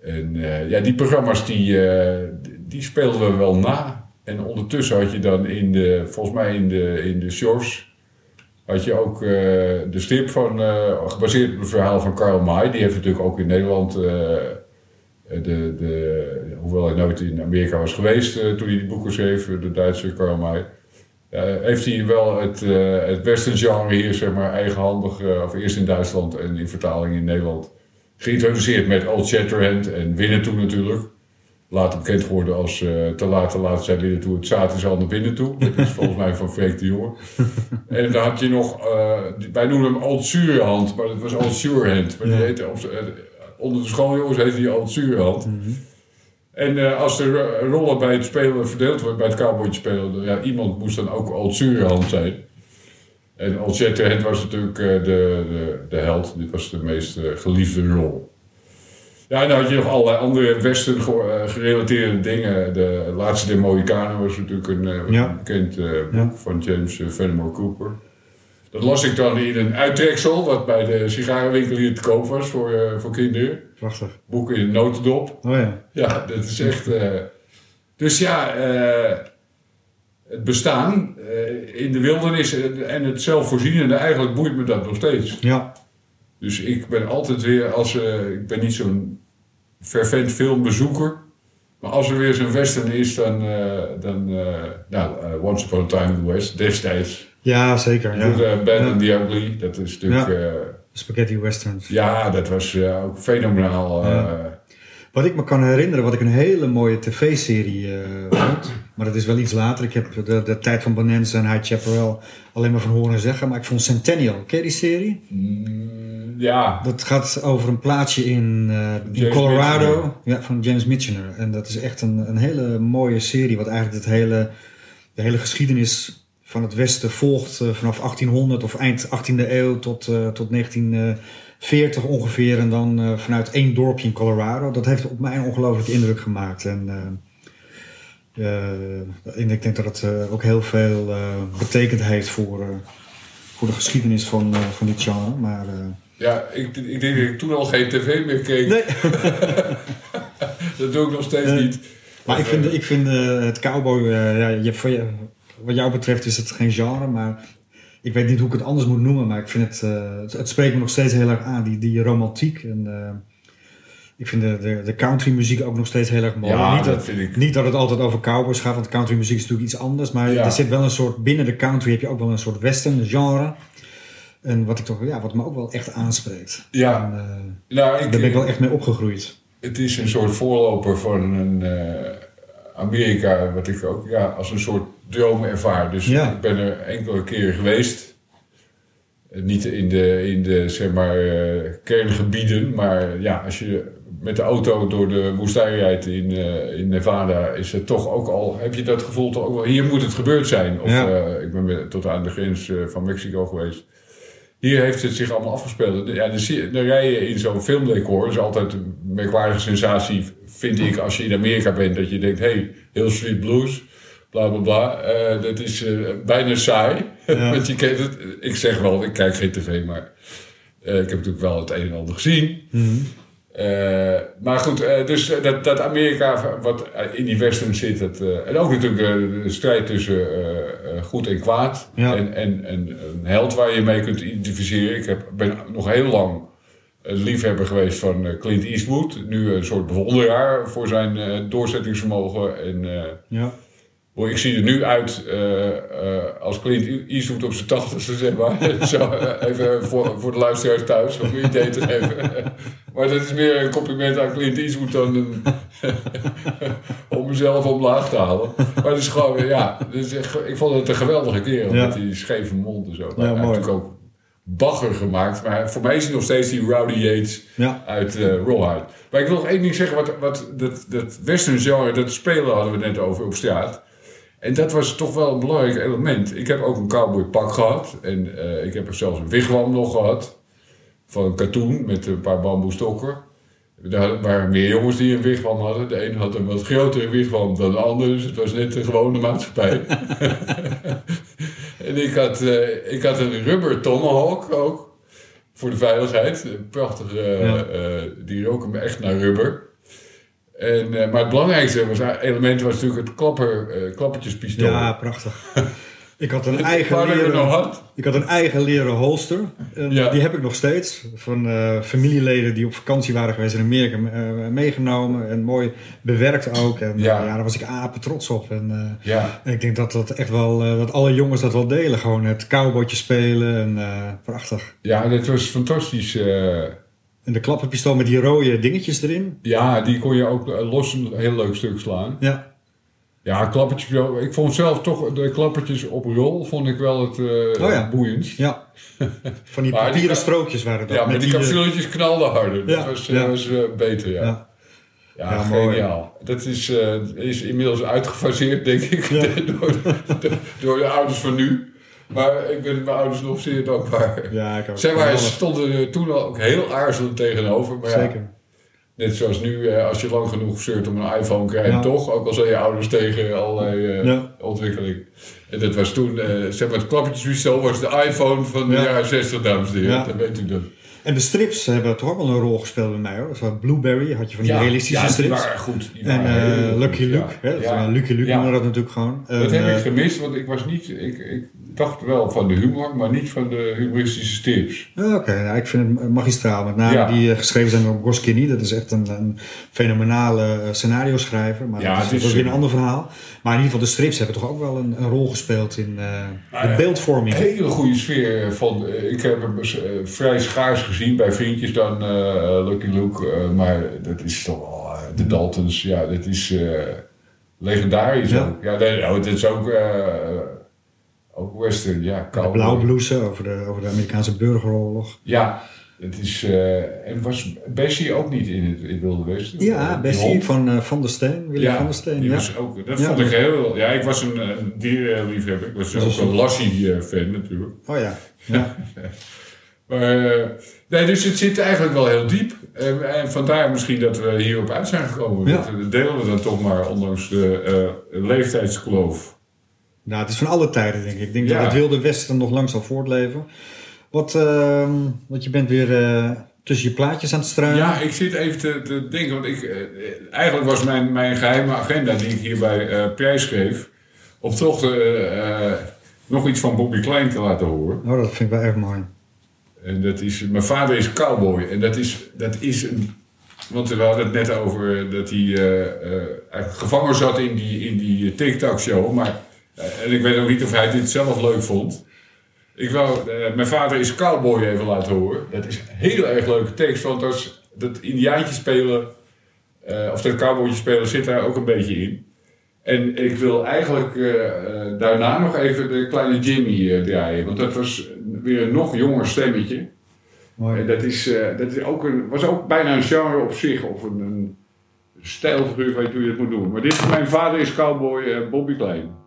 En eh, ja, die programma's die, eh, die speelden we wel na. En ondertussen had je dan in de, volgens mij in de, in de shorts, had je ook eh, de strip van, eh, gebaseerd op het verhaal van Karl May. Die heeft natuurlijk ook in Nederland, eh, de, de, hoewel hij nooit in Amerika was geweest toen hij die boeken schreef, de Duitse Karl May. heeft hij wel het, het western genre hier, zeg maar, eigenhandig, of eerst in Duitsland en in vertaling in Nederland, geïntroduceerd met Old Shatterhand en Winnetou natuurlijk. Later bekend geworden als eh, te laat, te laat zijn Winnetou. Het zaad is al naar binnen toe. Dat is [laughs] volgens mij van Freek de Jonge. En dan had je nog, eh, wij noemen hem Old Surehand, maar dat was Old Surehand. Maar die heette, eh, onder de schooljongens heette die Old Surehand. En als de ro- rollen bij het spelen verdeeld wordt, bij het cowboytje spelen, ja, iemand moest dan ook Old Surehand zijn. En Old Shatterhand was natuurlijk de, de, de held. Dit was de meest geliefde rol. Ja, en dan had je nog allerlei andere western eh, gerelateerde dingen. De laatste der Mohikanen was natuurlijk een, eh, Ja. bekend eh, boek Ja. van James Fenimore Cooper. Dat las ik dan in een uittreksel, wat bij de sigarenwinkel hier te koop was voor, voor kinderen. Prachtig. Boek in een notendop. Oh ja. Ja, dat is echt. dus ja, het bestaan in de wildernis en- en het zelfvoorzienende, eigenlijk boeit me dat nog steeds. Ja. Dus ik ben altijd weer, als eh, ik ben niet zo'n fervent filmbezoeker. Maar als er weer zo'n western is, dan, eh, dan eh, nou, Once Upon a Time in the West, destijds. Ja, zeker. Ja. Bad Ja. and the Ugly, dat is natuurlijk, Ja. Spaghetti westerns. ja dat was ook fenomenaal. Wat ik me kan herinneren, wat ik een hele mooie tv-serie vond. Maar dat is wel iets later. Ik heb de, de tijd van Bonanza en High Chaparral alleen maar van horen zeggen. Maar ik vond Centennial. Ken je die serie? mm, ja, Dat gaat over een plaatsje in, eh, in Colorado. Ja, van James Michener. En dat is echt een, een hele mooie serie. Wat eigenlijk het hele, de hele geschiedenis van het Westen volgt. eh, vanaf 1800 of eind 18e eeuw tot, eh, tot 1940 ongeveer. En dan vanuit één dorpje in Colorado. Dat heeft op mij een ongelooflijke indruk gemaakt. En, en ik denk dat het ook heel veel betekend heeft voor, voor de geschiedenis van, eh, van dit genre. Maar... ja ik, ik denk dat ik toen al geen tv meer keek. Nee. [laughs] dat doe ik nog steeds niet. Maar ik vind, eh, ik vind eh, het cowboy, eh, ja, je, hebt voor je, wat jou betreft is het geen genre, maar ik weet niet hoe ik het anders moet noemen, maar ik vind het, het, het spreekt me nog steeds heel erg aan, die, die romantiek. En, ik vind de, de, de country muziek ook nog steeds heel erg mooi. Ja, niet, dat dat, vind ik. niet dat het altijd over cowboys gaat, want country muziek is natuurlijk iets anders, maar Ja. er zit wel een soort, binnen de country heb je ook wel een soort western genre. En wat, ik toch, ja, wat me ook wel echt aanspreekt. Ja, En, eh, nou, ik, daar ben ik wel echt mee opgegroeid. het is een soort voorloper van een eh, Amerika, wat ik ook ja, als een soort droom ervaar. Dus Ja. ik ben er enkele keren geweest. Eh, Niet in de, in de zeg maar, kerngebieden, maar ja, als je met de auto door de woestijn rijdt in, in Nevada, is het toch ook al, heb je dat gevoel toch ook wel, hier moet het gebeurd zijn. Of Ja. ik ben tot aan de grens van Mexico geweest. Hier heeft het zich allemaal afgespeeld. Ja, dan, dan rij je in zo'n filmdecor. Dat is altijd een merkwaardige sensatie, vind ik, als je in Amerika bent. Dat je denkt, hé, hey, Hill Street Blues, bla bla bla. Eh, dat is eh, bijna saai. Ja. [laughs] Want je kent het. Ik zeg wel, ik kijk geen tv, maar eh, ik heb natuurlijk wel het een en ander gezien. Mhm. Eh, maar goed, eh, dus eh, dat, dat Amerika wat in die western zit. Eh, en ook natuurlijk de strijd tussen goed en kwaad. Ja. En, en, en een held waar je mee kunt identificeren. Ik heb, ben nog heel lang een liefhebber geweest van Clint Eastwood. Nu een soort bewonderaar voor zijn doorzettingsvermogen. En, Ja. Ik zie er nu uit eh, eh, als Clint Eastwood op zijn tachtigste, zeg maar. [laughs] Zo, eh, even voor, voor de luisteraars thuis, om een idee te geven. [laughs] maar dat is meer een compliment aan Clint Eastwood dan een, [laughs] om mezelf omlaag te halen. Maar het is gewoon, ja, ik vond het een geweldige kerel Ja. met die scheve mond en zo. Ja, hij heeft mooi. natuurlijk ook bagger gemaakt, maar voor mij is hij nog steeds die Rowdy Yates Ja. uit eh Rawhide. Maar ik wil nog één ding zeggen, wat, wat dat, dat western genre, dat spelen hadden we net over op straat. En dat was toch wel een belangrijk element. Ik heb ook een cowboy pak gehad. En eh, ik heb er zelfs een wigwam nog gehad. Van een katoen met een paar bamboestokken. Daar waren meer jongens die een wigwam hadden. De een had een wat grotere wigwam dan de ander. Dus het was net een gewone maatschappij. [laughs] en ik had, eh, ik had een rubber tomahawk ook. Voor de veiligheid. Een prachtige, eh, Ja. eh, die roken me echt naar rubber. En, eh, maar het belangrijkste was, element was natuurlijk het klapper, eh, klappertjespistool. ja, prachtig. [laughs] Ik had een eigen leren, ik had een eigen leren holster. Ja. Die heb ik nog steeds. Van eh, familieleden die op vakantie waren geweest in Amerika eh, meegenomen. En mooi bewerkt ook. En Ja. daar was ik apen trots op. En, eh, Ja, en ik denk dat dat echt wel, eh, dat alle jongens dat wel delen. Gewoon het cowboytje spelen. En eh, prachtig. ja, dit was fantastisch. En de klapperpistool met die rode dingetjes erin. ja, die kon je ook eh, los een heel leuk stuk slaan. Ja, Ja, klappertjes. Ik vond zelf toch de klappertjes op rol vond ik wel het eh Oh ja. [laughs] Van die die papieren strookjes waren dat. Ja, maar die eh, capsuletjes knalden harder. Dat Ja, was, ja. was beter, ja. Ja. Ja, Ja, mooi. geniaal. Dat is, is inmiddels uitgefaseerd, denk ik, [laughs] door, door de ouders van nu. Maar ik ben mijn ouders nog zeer dankbaar. Ja, ik. Zij waren, Geweldig. stonden er toen al ook heel aarzelend tegenover. Maar ja, Zeker. net zoals nu, eh, als je lang genoeg zeurt om een iPhone krijg je Ja. toch. Ook al zijn je ouders tegen allerlei Ja. ontwikkeling. En dat was toen, eh, zeg maar, het klappertjespistool was de iPhone van de Ja. jaren 60, dames en heren. Ja. Dan weet u dat. En de strips hebben toch ook wel een rol gespeeld bij mij hoor. Dat was Blueberry, had je van die realistische ja, strips. Die waren goed. En Lucky Luke, ja. hè? Dat Ja. Lucky Luke Ja. noemen we dat natuurlijk gewoon. Dat En, heb ik gemist, want ik was niet. Ik, ik dacht wel van de humor, maar niet van de humoristische strips. ja, Oké, ja, ik vind het magistraal. Met name Ja. die eh, geschreven zijn door Goscinny. Dat is echt een, een fenomenale eh, scenario schrijver. Maar Ja, dat is, is, dat weer een eh, ander verhaal. Maar in ieder geval, de strips hebben toch ook wel een, een rol gespeeld in eh, Ah, de beeldvorming. Een hele goede sfeer. Van, eh, ik heb hem eh, vrij schaars gezien bij vriendjes dan eh, Lucky Luke. eh, maar dat is toch wel. eh, de Daltons, ja, dat is eh, legendarisch Ja. ook. Ja, nou, het is ook. Eh, ook western, ja. De blauwblouse over de, over de Amerikaanse burgeroorlog. Ja, het is. eh, en was Bessie ook niet in het in Wilde Westen? Ja, Die Bessie van eh, Van der Steen, Willy van der Steen. die Ja. was ook, dat Ja. vond ik heel... Ja, ik was een, een dierenliefhebber. Ik was Dat ook een een- Lassie-fan natuurlijk. Oh ja. [laughs] ja. Maar, eh, nee, dus het zit eigenlijk wel heel diep. En, en vandaar misschien dat we hierop uit zijn gekomen. Ja. Dat delen we dan toch maar, ondanks de eh, leeftijdskloof. Nou, het is van alle tijden, denk ik. Ik denk Ja. dat het Wilde Westen nog lang zal voortleven. Wat, ehm, want je bent weer eh, tussen je plaatjes aan het struinen. Ja, ik zit even te, te denken, want ik, eh, eigenlijk was mijn, mijn geheime agenda die ik hierbij eh prijsgeef, om toch nog iets van Bobby Klein te laten horen. Oh, dat vind ik wel erg mooi. En dat is, mijn vader is cowboy. En dat is, dat is een. Want we hadden het net over dat hij gevangen zat in die, in die TikTok-show. Maar, en ik weet ook niet of hij dit zelf leuk vond. Ik wou eh, mijn vader is cowboy even laten horen. Dat is een heel erg leuke tekst. Want dat, dat indiaantje spelen, eh, of dat cowboytje spelen, zit daar ook een beetje in. En ik wil eigenlijk eh, eh, daarna nog even de kleine Jimmy eh, draaien. Want dat was weer een nog jonger stemmetje. mooi. En dat, is, eh, dat is ook een, was ook bijna een genre op zich. Of een, een stijlfiguur, weet hoe je het moet doen. Maar dit is mijn vader is cowboy eh, Bobby Klein.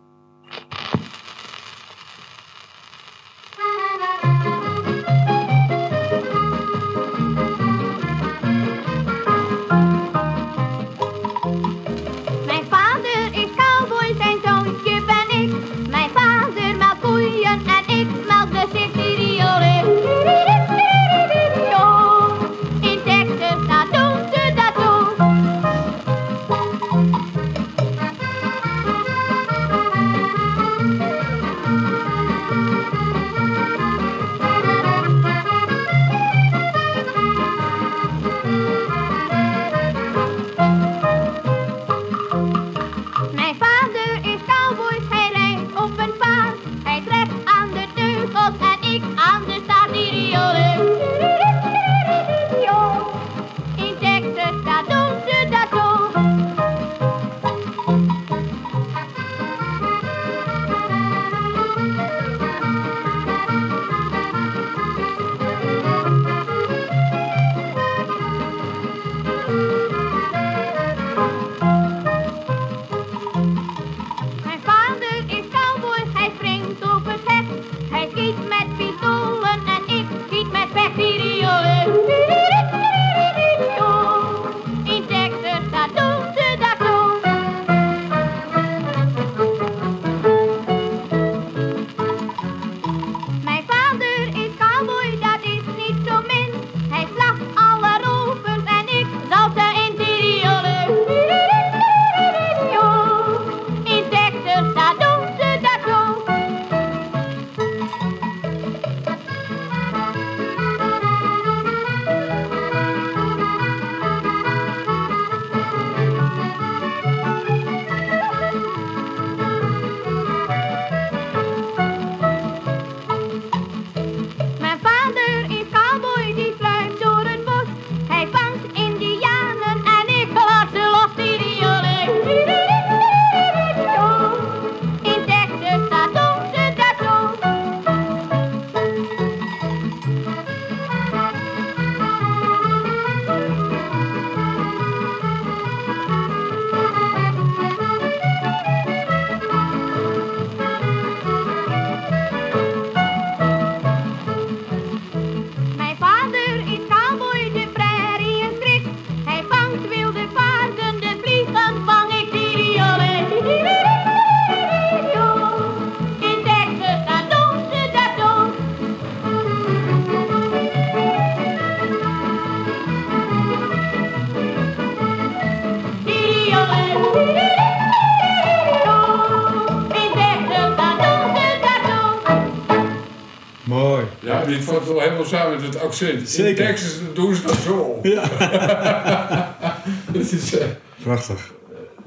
Samen met het accent. Zeker. In Texas doen ze dat zo. Ja. [laughs] Het is... eh, Prachtig.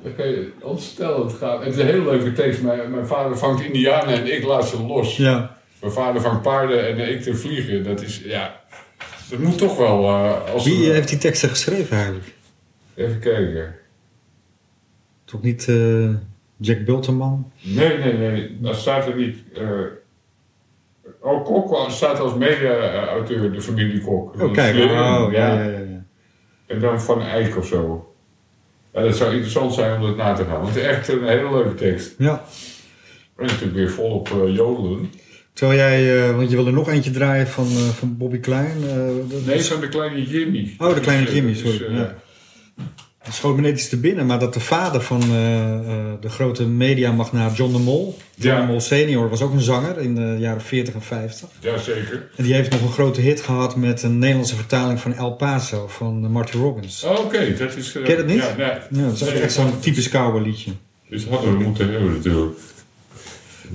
Dan kan je ontstellend gaan. Het is een hele leuke tekst. Mijn, mijn vader vangt indianen en ik laat ze los. Ja. Mijn vader vangt paarden en ik te vliegen. Dat is, ja... Dat moet toch wel... eh, als Wie heeft die teksten geschreven eigenlijk? Even kijken. Toch niet eh, Jack Bulterman? Nee, nee, nee. Dat staat er niet... oh, Kok staat als mede-auteur, de familie Kok. Oh, kijk. Oh, ja, ja, ja. ja. En dan Van Eyck of zo. Ja, dat zou interessant zijn om dat na te gaan. Want het is echt een hele leuke tekst. Ja. En natuurlijk weer volop eh jodelen. Terwijl jij, eh, want je wilde nog eentje draaien van, eh, van Bobby Klein. Nee, is- van de kleine Jimmy. Oh, de kleine Dus, Jimmy, dus, sorry. ja. Het schoot me net iets te binnen, maar dat de vader van eh, eh, de grote mediamagnaat John de Mol, John Ja. de Mol senior, was ook een zanger in de jaren 40 en 50. Ja, zeker. En die heeft nog een grote hit gehad met een Nederlandse vertaling van El Paso van eh, Marty Robbins. Oh, Oké, dat is... Ken je dat niet? Ja, nee. Ja, dat is echt, Nee, echt zo'n typisch cowboy liedje. Dus dat hadden we moeten hebben natuurlijk.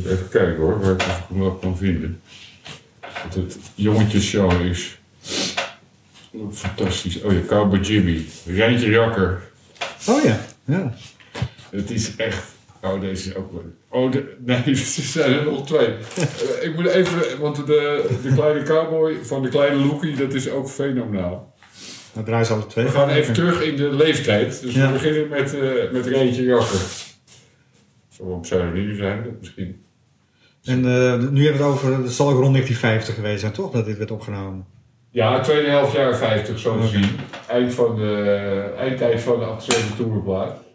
Even kijken hoor, waar ik het nog kan vinden. Dat het jongetjesshow is. Fantastisch. Oh ja, Cowboy Jimmy. Rijntje Jakker. Oh ja, ja. Het is echt... Oh, deze is ook wel... Oh, de, nee, [laughs] er zijn er nog twee. Eh, ik moet even... Want de, de kleine cowboy van de kleine Loekie, dat is ook fenomenaal. Dan draaien ze alle twee. We gaan even terug in de leeftijd. Dus Ja. we beginnen met, eh met Rijntje Jakker. Zou op pseudoniem zijn, dat misschien. En eh, nu hebben we het over, het zal ook rond 1950 geweest zijn, toch? Dat dit werd opgenomen. Ja, 2,5 jaar 50 zo te zien. Eind van de, eindtijd van de 78 toerplaat.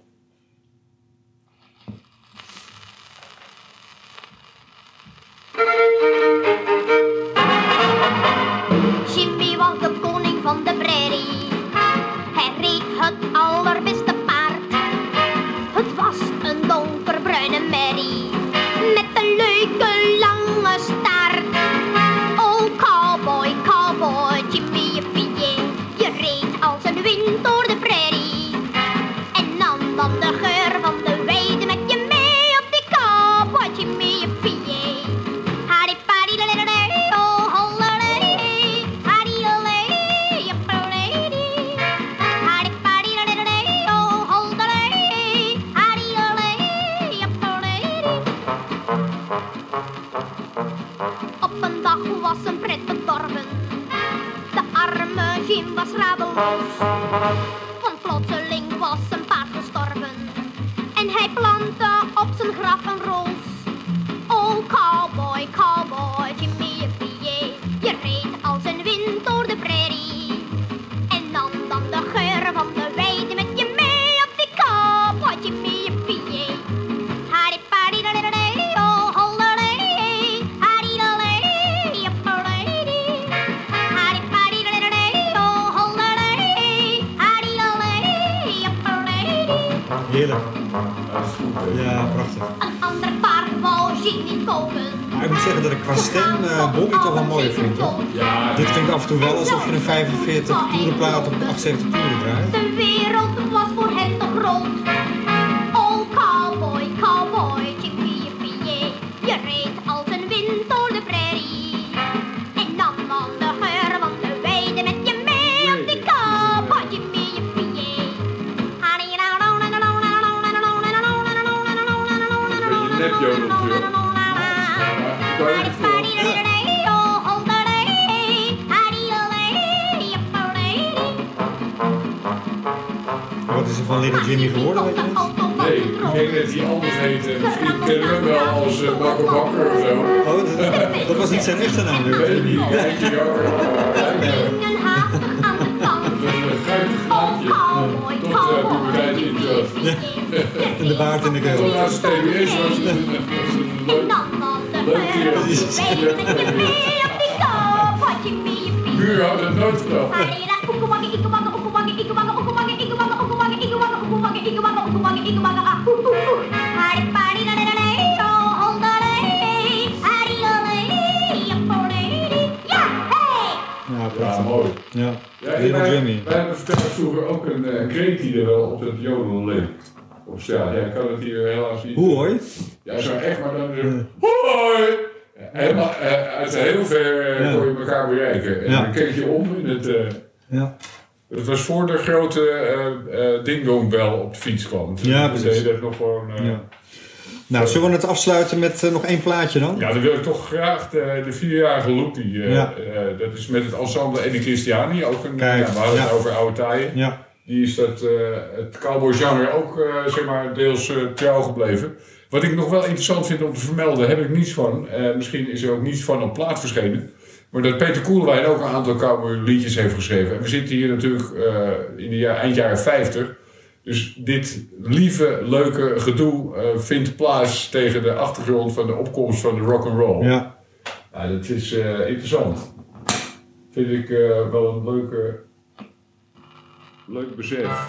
Thank you. Mooier vind, hoor. Ja, Dit klinkt af en toe wel alsof je een 45 toerenplaat op 78 toeren draait. Little Jimmy geworden, weet je niet? Nee, ik denk dat hij anders heette. Misschien kennen we hem wel als uh, Bakker Bakker of zo. Oh, dat, dat was niet zijn echte naam, Ik weet niet, de kant. Dat is een guitig cowboy, Tot uh, puberteit in de... En de baard in de Tot keel. naast de TBS was het een, was het een leuk... Die Buur had het nooit gedaan. Wij, Jimmy. wij hebben vroeger ook een uh, kreet die er wel op het jodel leek. Of ja, jij kan het hier helaas niet. Hoe hoor? Ja, zo echt, maar dan zo. Hoi! Helemaal, eh, uit heel ver eh, Ja. kon je elkaar bereiken. En Ja. dan keek je om in het... eh, Ja. het was voor de grote eh eh ding-dong-bel op de fiets kwam. Ja, deed precies. dat nog gewoon... eh, Ja. Nou, zullen we het afsluiten met eh, nog één plaatje dan? Ja, dan wil ik toch graag de, de vierjarige Loepie. eh, Ja. eh, dat is met het ensemble Eddie Christiani. Ook een, Kijk, ja, we hadden ja. het over oude tijden. Ja. Die is dat, het cowboy genre ook zeg maar, deels trouw gebleven. Wat ik nog wel interessant vind om te vermelden, heb ik niets van. Misschien is er ook niets van op plaat verschenen. Maar dat Peter Koelewijn ook een aantal cowboy liedjes heeft geschreven. En we zitten hier natuurlijk in de jaar, eind jaren 50. Dus dit lieve, leuke gedoe eh, vindt plaats tegen de achtergrond van de opkomst van de rock and roll. Ja. Nou, dat is eh, interessant. Vind ik eh, wel een leuke, leuk besef.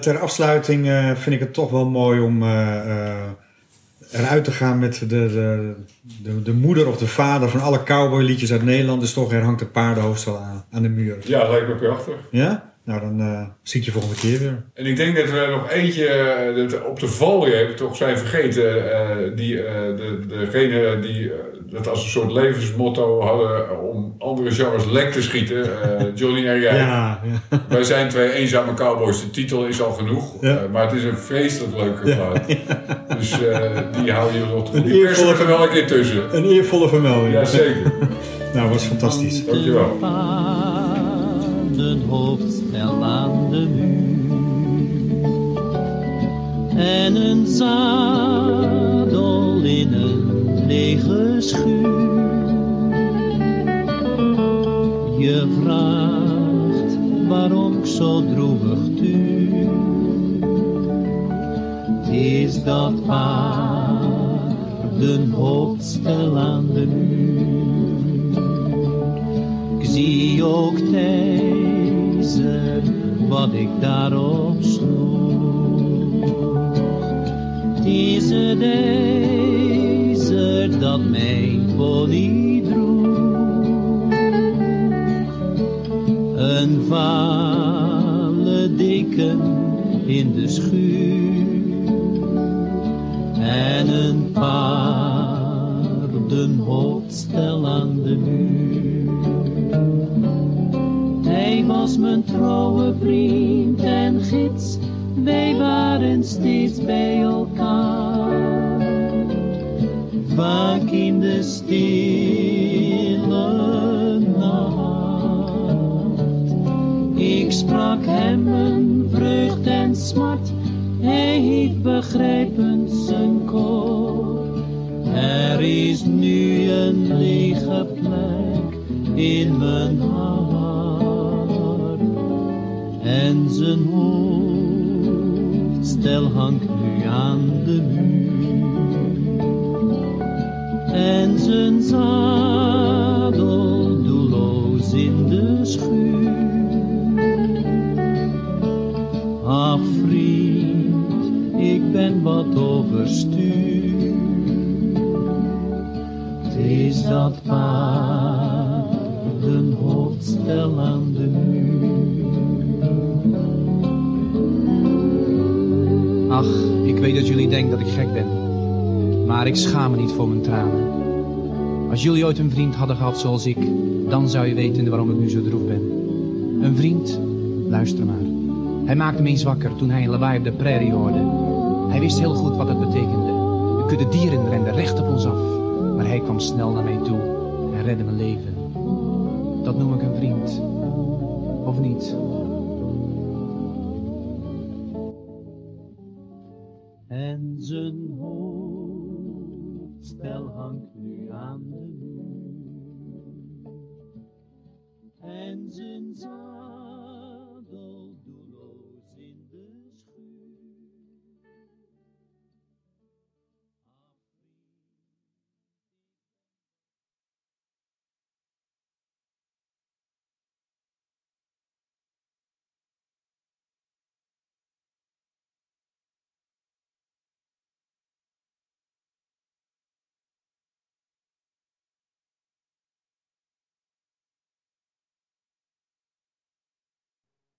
Ter afsluiting eh, vind ik het toch wel mooi om eh, eh, eruit te gaan met de, de, de, de moeder of de vader van alle cowboyliedjes uit Nederland. Dus toch, er hangt een paardenhoofd wel aan, aan de muur. Ja, lijkt me prachtig. Ja? Dan eh, zie ik je volgende keer weer. En ik denk dat we nog eentje eh, dat op de valreep toch zijn vergeten. eh, die, eh, de, degene die dat als een soort levensmotto hadden om andere genres lek te schieten. eh, [laughs] Johnny en jij. Ja, ja. Wij zijn twee eenzame cowboys. De titel is al genoeg. Ja. maar het is een vreselijk leuke plaat. Dus eh, die hou je nog te. Die eervolle- er wel een keer tussen. Een eervolle vermelding. Jazeker. Nou, was fantastisch. Dankjewel. Paardenhoofdstel aan de muur. En een zadel in een lege schuur. Je vraagt waarom ik zo droevig. Het is dat paardenhoofdstel aan de muur. Ik zie ook deze, wat ik daarop sloeg. Deze, deze, dat mijn pony droeg. Een vale dikken in de schuur. Vriend en gids, wij waren steeds bij elkaar. Vaak in de stille nacht, ik sprak hem een en smart, hij heeft begrijpend zijn koor. Er is nu een lege plek in mijn hart en zijn hoofdstel hangt nu aan de muur en zijn zadel doelloos in de schuur. Ach vriend, ik ben wat overstuur. Is dat paardenhoofdstel aan ik weet dat jullie denken dat ik gek ben. Maar ik schaam me niet voor mijn tranen. Als jullie ooit een vriend hadden gehad zoals ik, dan zou je weten waarom ik nu zo droef ben. Een vriend, luister maar. Hij maakte me eens wakker toen hij een lawaai op de prairie hoorde. Hij wist heel goed wat het betekende. De kudde dieren renden recht op ons af. Maar hij kwam snel naar mij toe en redde mijn leven. Dat noem ik een vriend. Of niet?